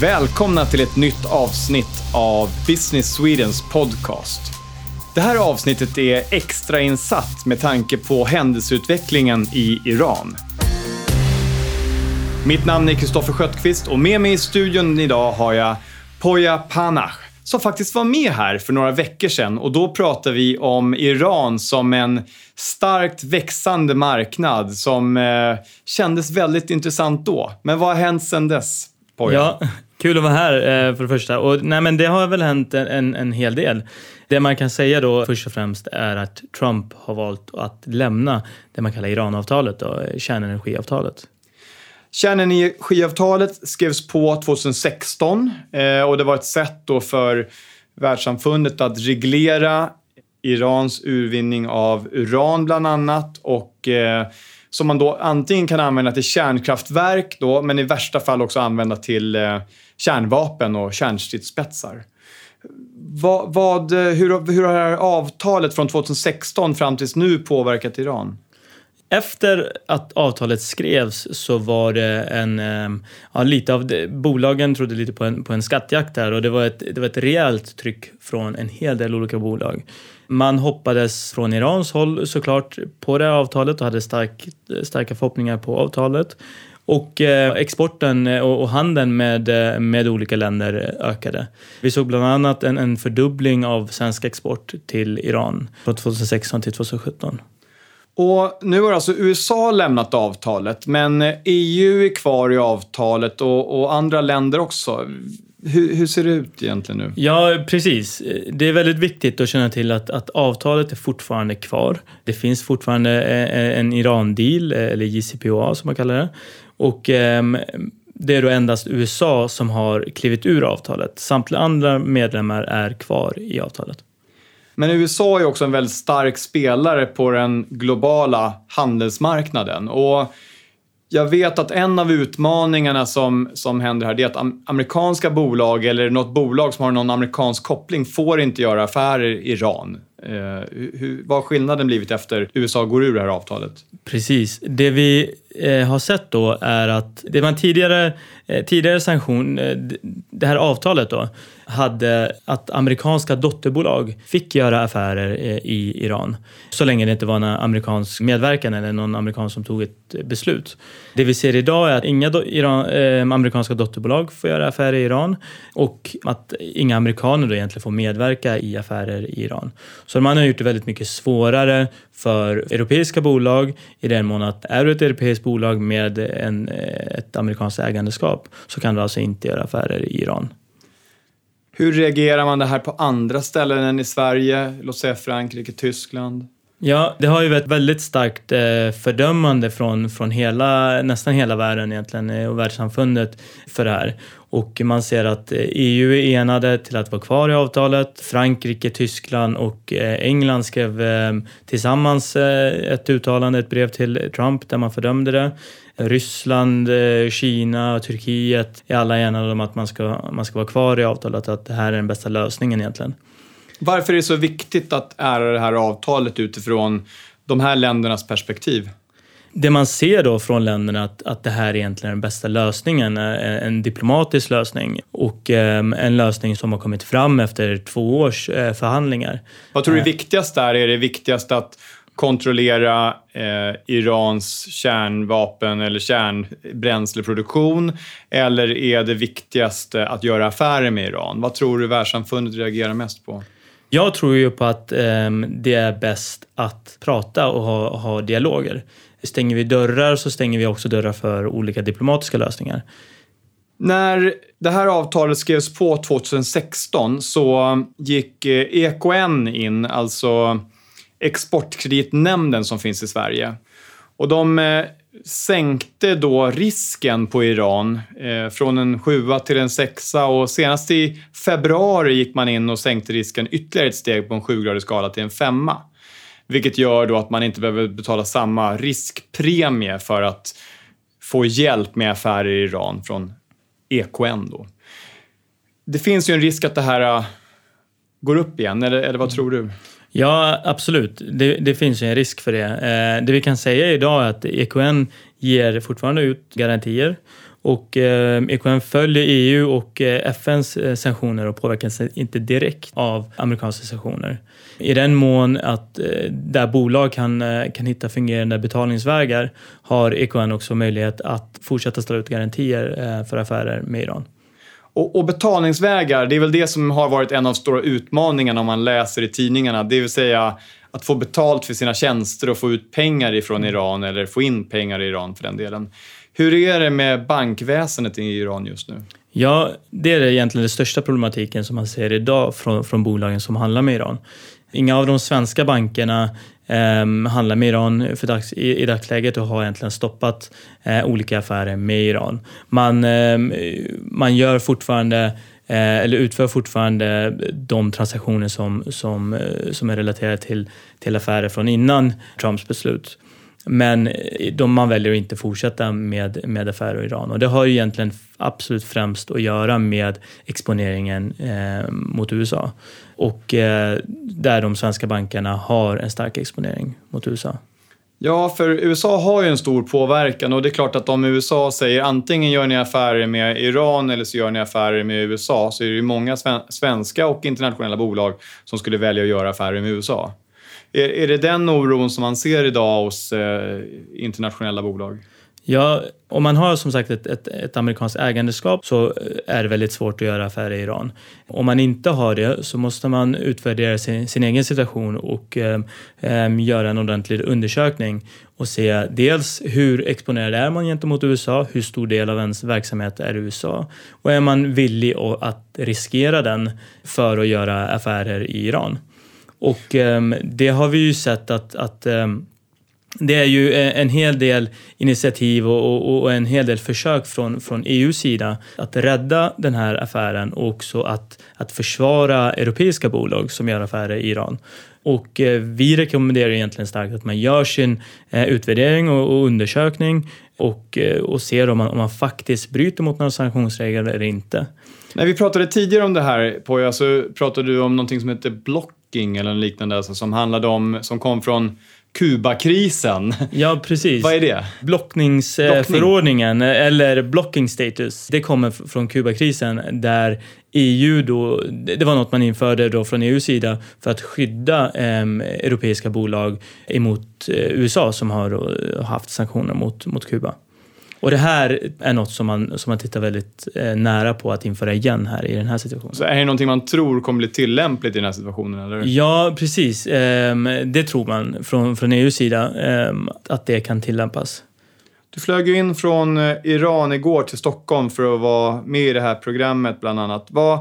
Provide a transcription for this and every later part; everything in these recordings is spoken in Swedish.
Välkomna till ett nytt avsnitt av Business Swedens podcast. Det här avsnittet är extrainsatt med tanke på händelseutvecklingen i Iran. Mitt namn är Kristoffer Sköttqvist och med mig i studion idag har jag Poya Panach som faktiskt var med här för några veckor sedan och då pratade vi om Iran som en starkt växande marknad som eh, kändes väldigt intressant då. Men vad har hänt sedan dess? Poya? Ja, kul att vara här eh, för det första. Och, nej, men det har väl hänt en, en, en hel del. Det man kan säga då först och främst är att Trump har valt att lämna det man kallar Iranavtalet, då, kärnenergiavtalet. Kärnenergiavtalet skrevs på 2016 eh, och det var ett sätt då för världssamfundet att reglera Irans urvinning av uran bland annat och eh, som man då antingen kan använda till kärnkraftverk då, men i värsta fall också använda till eh, kärnvapen och kärnstridsspetsar. Vad, vad, hur, hur har det här avtalet från 2016 fram tills nu påverkat Iran? Efter att avtalet skrevs så var det en... Ehm, ja, lite av det, bolagen trodde lite på en, på en skattjakt där och det var, ett, det var ett rejält tryck från en hel del olika bolag. Man hoppades från Irans håll såklart på det här avtalet och hade stark, starka förhoppningar på avtalet. Och eh, exporten och, och handeln med, eh, med olika länder ökade. Vi såg bland annat en, en fördubbling av svensk export till Iran från 2016 till 2017. Och nu har alltså USA lämnat avtalet, men eh, EU är kvar i avtalet och, och andra länder också. Hur, hur, ser det ut egentligen nu? Ja, precis. Det är väldigt viktigt att känna till att, att avtalet är fortfarande kvar. Det finns fortfarande eh, en Iran-deal, eh, eller JCPOA som man kallar det. Och eh, det är då endast USA som har klivit ur avtalet. Samtliga andra medlemmar är kvar i avtalet. Men USA är också en väldigt stark spelare på den globala handelsmarknaden. Och jag vet att en av utmaningarna som, som händer här är att amerikanska bolag eller något bolag som har någon amerikansk koppling får inte göra affärer i Iran. Eh, hur, vad har skillnaden blivit efter USA går ur det här avtalet? Precis. Det vi eh, har sett då är att det var en tidigare, eh, tidigare sanktion, eh, det här avtalet då, hade att amerikanska dotterbolag fick göra affärer eh, i Iran. Så länge det inte var en amerikansk medverkan eller någon amerikan som tog ett beslut. Det vi ser idag är att inga do Iran, eh, amerikanska dotterbolag får göra affärer i Iran och att inga amerikaner då egentligen får medverka i affärer i Iran. Så man har gjort det väldigt mycket svårare för europeiska bolag i den mån att är du ett europeiskt bolag med en, eh, ett amerikanskt ägandeskap så kan du alltså inte göra affärer i Iran. Hur reagerar man det här på andra ställen än i Sverige? Låt säga Frankrike, Tyskland? Ja, det har ju varit väldigt starkt eh, fördömande från, från hela, nästan hela världen egentligen eh, och världssamfundet för det här. Och man ser att eh, EU är enade till att vara kvar i avtalet. Frankrike, Tyskland och England skrev tillsammans ett uttalande, ett brev till Trump där man fördömde det. Ryssland, Kina och Turkiet är alla enade om att man ska, man ska vara kvar i avtalet, att det här är den bästa lösningen egentligen. Varför är det så viktigt att ära det här avtalet utifrån de här ländernas perspektiv? Det man ser då från länderna att, att det här egentligen är den bästa lösningen, en diplomatisk lösning och eh, en lösning som har kommit fram efter två års eh, förhandlingar. Vad tror du är viktigast där? Är det viktigast att kontrollera eh, Irans kärnvapen eller kärnbränsleproduktion? Eller är det viktigaste att göra affärer med Iran? Vad tror du världssamfundet reagerar mest på? Jag tror ju på att eh, det är bäst att prata och ha, ha dialoger. Stänger vi dörrar så stänger vi också dörrar för olika diplomatiska lösningar. När det här avtalet skrevs på 2016 så gick eh, EKN in, alltså Exportkreditnämnden som finns i Sverige. Och de eh, sänkte då risken på Iran eh, från en sjua till en sexa och senast i februari gick man in och sänkte risken ytterligare ett steg på en sjugradig skala till en femma. Vilket gör då att man inte behöver betala samma riskpremie för att få hjälp med affärer i Iran från EKN då. Det finns ju en risk att det här äh, går upp igen, eller, eller vad tror du? Ja, absolut. Det, det finns ju en risk för det. Eh, det vi kan säga idag är att EKN ger fortfarande ut garantier och eh, EKN följer EU och eh, FNs eh, sanktioner och påverkas inte direkt av amerikanska sanktioner. I den mån att eh, där bolag kan, eh, kan hitta fungerande betalningsvägar har EKN också möjlighet att fortsätta ställa ut garantier eh, för affärer med Iran. Och, och, betalningsvägar, det är väl det som har varit en av de stora utmaningarna om man läser i tidningarna. Det vill säga att få betalt för sina tjänster och få ut pengar ifrån Iran eller få in pengar i Iran för den delen. Hur är det med bankväsendet i Iran just nu? Ja, det är egentligen den största problematiken som man ser idag från, från bolagen som handlar med Iran. Inga av de svenska bankerna eh, handlar med Iran för dags, i, i dagsläget och har egentligen stoppat eh, olika affärer med Iran. Man, eh, man gör fortfarande eh, eller utför fortfarande de transaktioner som, som, eh, som är relaterade till, till affärer från innan Trumps beslut. Men eh, de, man väljer att inte fortsätta med, med affärer i Iran och det har ju egentligen absolut främst att göra med exponeringen eh, mot USA och eh, där de svenska bankerna har en stark exponering mot USA. Ja, för USA har ju en stor påverkan och det är klart att om USA säger antingen gör ni affärer med Iran eller så gör ni affärer med USA så är det ju många svenska och internationella bolag som skulle välja att göra affärer med USA. Är, är det den oron som man ser idag hos eh, internationella bolag? Ja, om man har som sagt ett, ett, ett, amerikanskt ägandeskap så eh, är det väldigt svårt att göra affärer i Iran. Om man inte har det så måste man utvärdera sin, sin egen situation och eh, eh göra en ordentlig undersökning och se dels hur exponerad är man gentemot USA, hur stor del av ens verksamhet är USA och är man villig att riskera den för att göra affärer i Iran. Och um, det har vi ju sett att, att um, det är ju eh, en hel del initiativ och, och, en hel del försök från, från EUs sida att rädda den här affären och också att, att försvara europeiska bolag som gör affärer i Iran. Och eh, vi rekommenderar egentligen starkt att man gör sin eh, utvärdering och, undersökning och, och ser om man, om man faktiskt bryter mot några sanktionsregler eller inte. När vi pratade tidigare om det här, Poya, så pratade du om någonting som heter Blocking eller liknande alltså, som handlade om, som kom från Kubakrisen. Ja, precis. Vad är det? Blockningsförordningen, Blockning. eller blocking status, det kommer från Kubakrisen där EU då, det var något man införde då från EUs sida för att skydda eh, europeiska bolag emot eh, USA som har då, haft sanktioner mot, mot Kuba. Och det här är något som man, som man tittar väldigt eh, nära på att införa igen här i den här situationen. Så är det någonting man tror kommer bli tillämpligt i den här situationen? Eller? Ja, precis. Eh, det tror man från, från EUs sida, eh, att det kan tillämpas. Du flög ju in från eh, Iran igår till Stockholm för att vara med i det här programmet bland annat. Vad,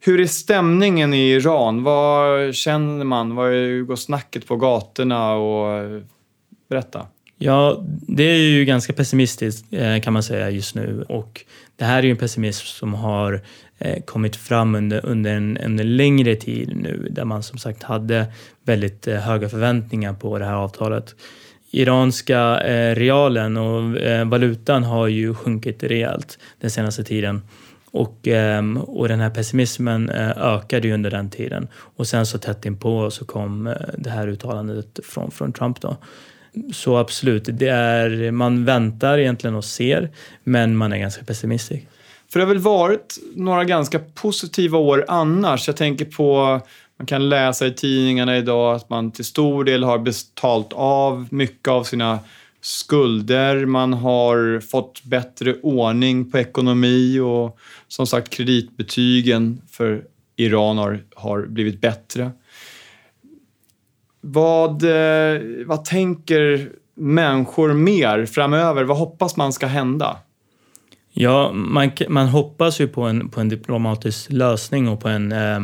hur är stämningen i Iran? Vad känner man? Vad går snacket på gatorna? Och, berätta. Ja, det är ju ganska pessimistiskt eh, kan man säga just nu och det här är ju en pessimism som har eh, kommit fram under, under en, en längre tid nu där man som sagt hade väldigt eh, höga förväntningar på det här avtalet. Iranska realen och valutan har ju sjunkit rejält den senaste tiden. Och, ehm, och den här pessimismen ökade ju under den tiden. Och sen så tätt inpå så kom det här uttalandet från, från Trump då. Så absolut, det är, man väntar egentligen och ser, men man är ganska pessimistisk. För det har väl varit några ganska positiva år annars. Jag tänker på, man kan läsa i tidningarna idag att man till stor del har betalt av mycket av sina skulder, man har fått bättre ordning på ekonomi och som sagt kreditbetygen för Iran har, har blivit bättre. Vad, eh, vad tänker människor mer framöver? Vad hoppas man ska hända? Ja, man, man hoppas ju på en, på en diplomatisk lösning och på en, eh,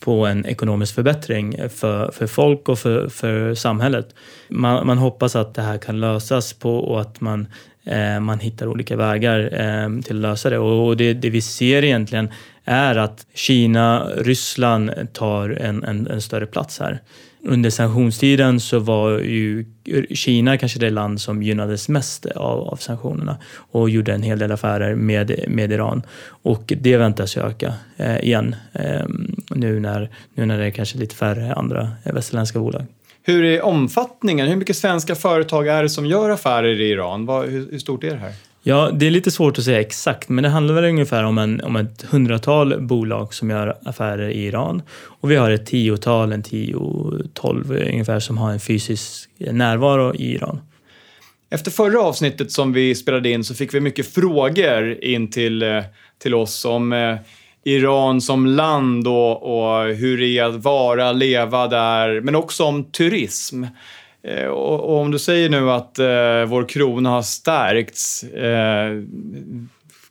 på en ekonomisk förbättring för, för folk och för, för samhället. Man, man hoppas att det här kan lösas på och att man, eh, man hittar olika vägar eh, till att lösa det. Och, och det, det vi ser egentligen är att Kina, Ryssland tar en, en, en större plats här under sanktionstiden så var ju Kina kanske det land som gynnades mest av, av sanktionerna och gjorde en hel del affärer med, med Iran. Och det väntas öka eh, igen eh, nu, när, nu när det är kanske lite färre andra västerländska bolag. Hur är omfattningen? Hur mycket svenska företag är det som gör affärer i Iran? Vad, hur, hur stort är det här? Ja, det är lite svårt att säga exakt, men det handlar väl ungefär om, en, om ett hundratal bolag som gör affärer i Iran. Och vi har ett tiotal, en tio, tolv ungefär, som har en fysisk närvaro i Iran. Efter förra avsnittet som vi spelade in så fick vi mycket frågor in till, eh, till oss om eh, Iran som land och, och hur det är att vara, leva där, men också om turism. Eh, och, och, om du säger nu att eh, vår krona har stärkts, eh,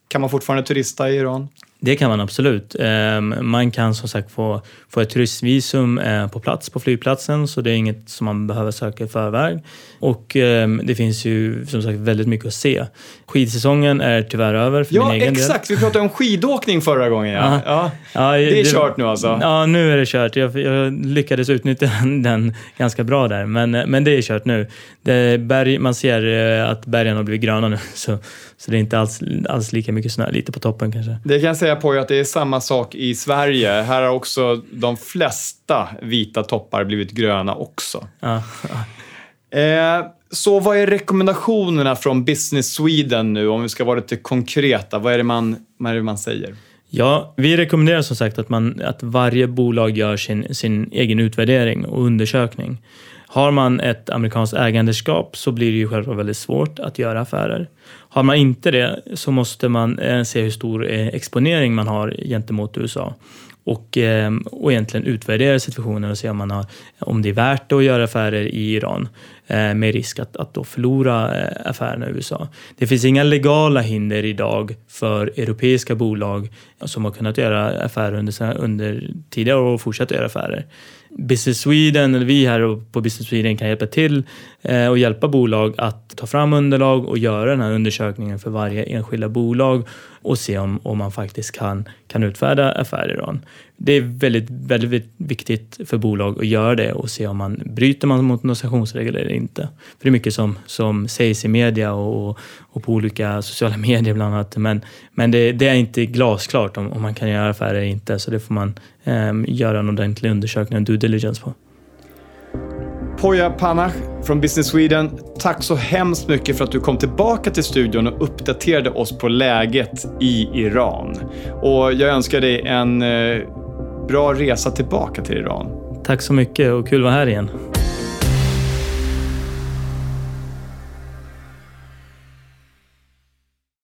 kan man fortfarande turista i Iran? Det kan man absolut. Ehm, man kan som sagt få, få ett turistvisum eh, på plats på flygplatsen så det är inget som man behöver söka i förväg. Och ehm, det finns ju som sagt väldigt mycket att se. Skidsäsongen är tyvärr över för ja, min egen exakt. del. Vi pratade om skidåkning förra gången. Ja. ja. ja det är kört nu alltså. Ja, nu är det kört. Jag, jag lyckades utnyttja den ganska bra där, men, men det är kört nu. Det berg, man ser eh, att bergen har blivit gröna nu, så, så det är inte alls, alls lika mycket snö. Lite på toppen kanske. Det kan jag säga på att det är samma sak i Sverige. Här har också de flesta vita toppar blivit gröna också. Ja. Eh, så vad är rekommendationerna från Business Sweden nu, om vi ska vara lite konkreta? Vad är det man, vad är det man säger? Ja, vi rekommenderar som sagt att, man, att varje bolag gör sin, sin egen utvärdering och undersökning. Har man ett amerikanskt ägandeskap så blir det ju självklart väldigt svårt att göra affärer. Har man inte det så måste man eh, se hur stor eh, exponering man har gentemot USA och, eh, och egentligen utvärdera situationen och se om, man har, om det är värt det att göra affärer i Iran med risk att, att då förlora affärerna i USA. Det finns inga legala hinder idag för europeiska bolag som har kunnat göra affärer under, under tidigare år och fortsätta göra affärer. Business Sweden, eller vi här på Business Sweden kan hjälpa till och hjälpa bolag att ta fram underlag och göra den här undersökningen för varje enskilda bolag och se om, om man faktiskt kan, kan utfärda affärer. Det är väldigt, väldigt viktigt för bolag att göra det och se om man bryter man mot några eller inte. För det är mycket som, som sägs i media och, och på olika sociala medier bland annat. Men, men det, det är inte glasklart om, om man kan göra affärer eller inte så det får man eh, göra en ordentlig undersökning, en due diligence på. Poya Panach från Business Sweden, tack så hemskt mycket för att du kom tillbaka till studion och uppdaterade oss på läget i Iran. Och jag önskar dig en eh, bra resa tillbaka till Iran. Tack så mycket och kul att vara här igen.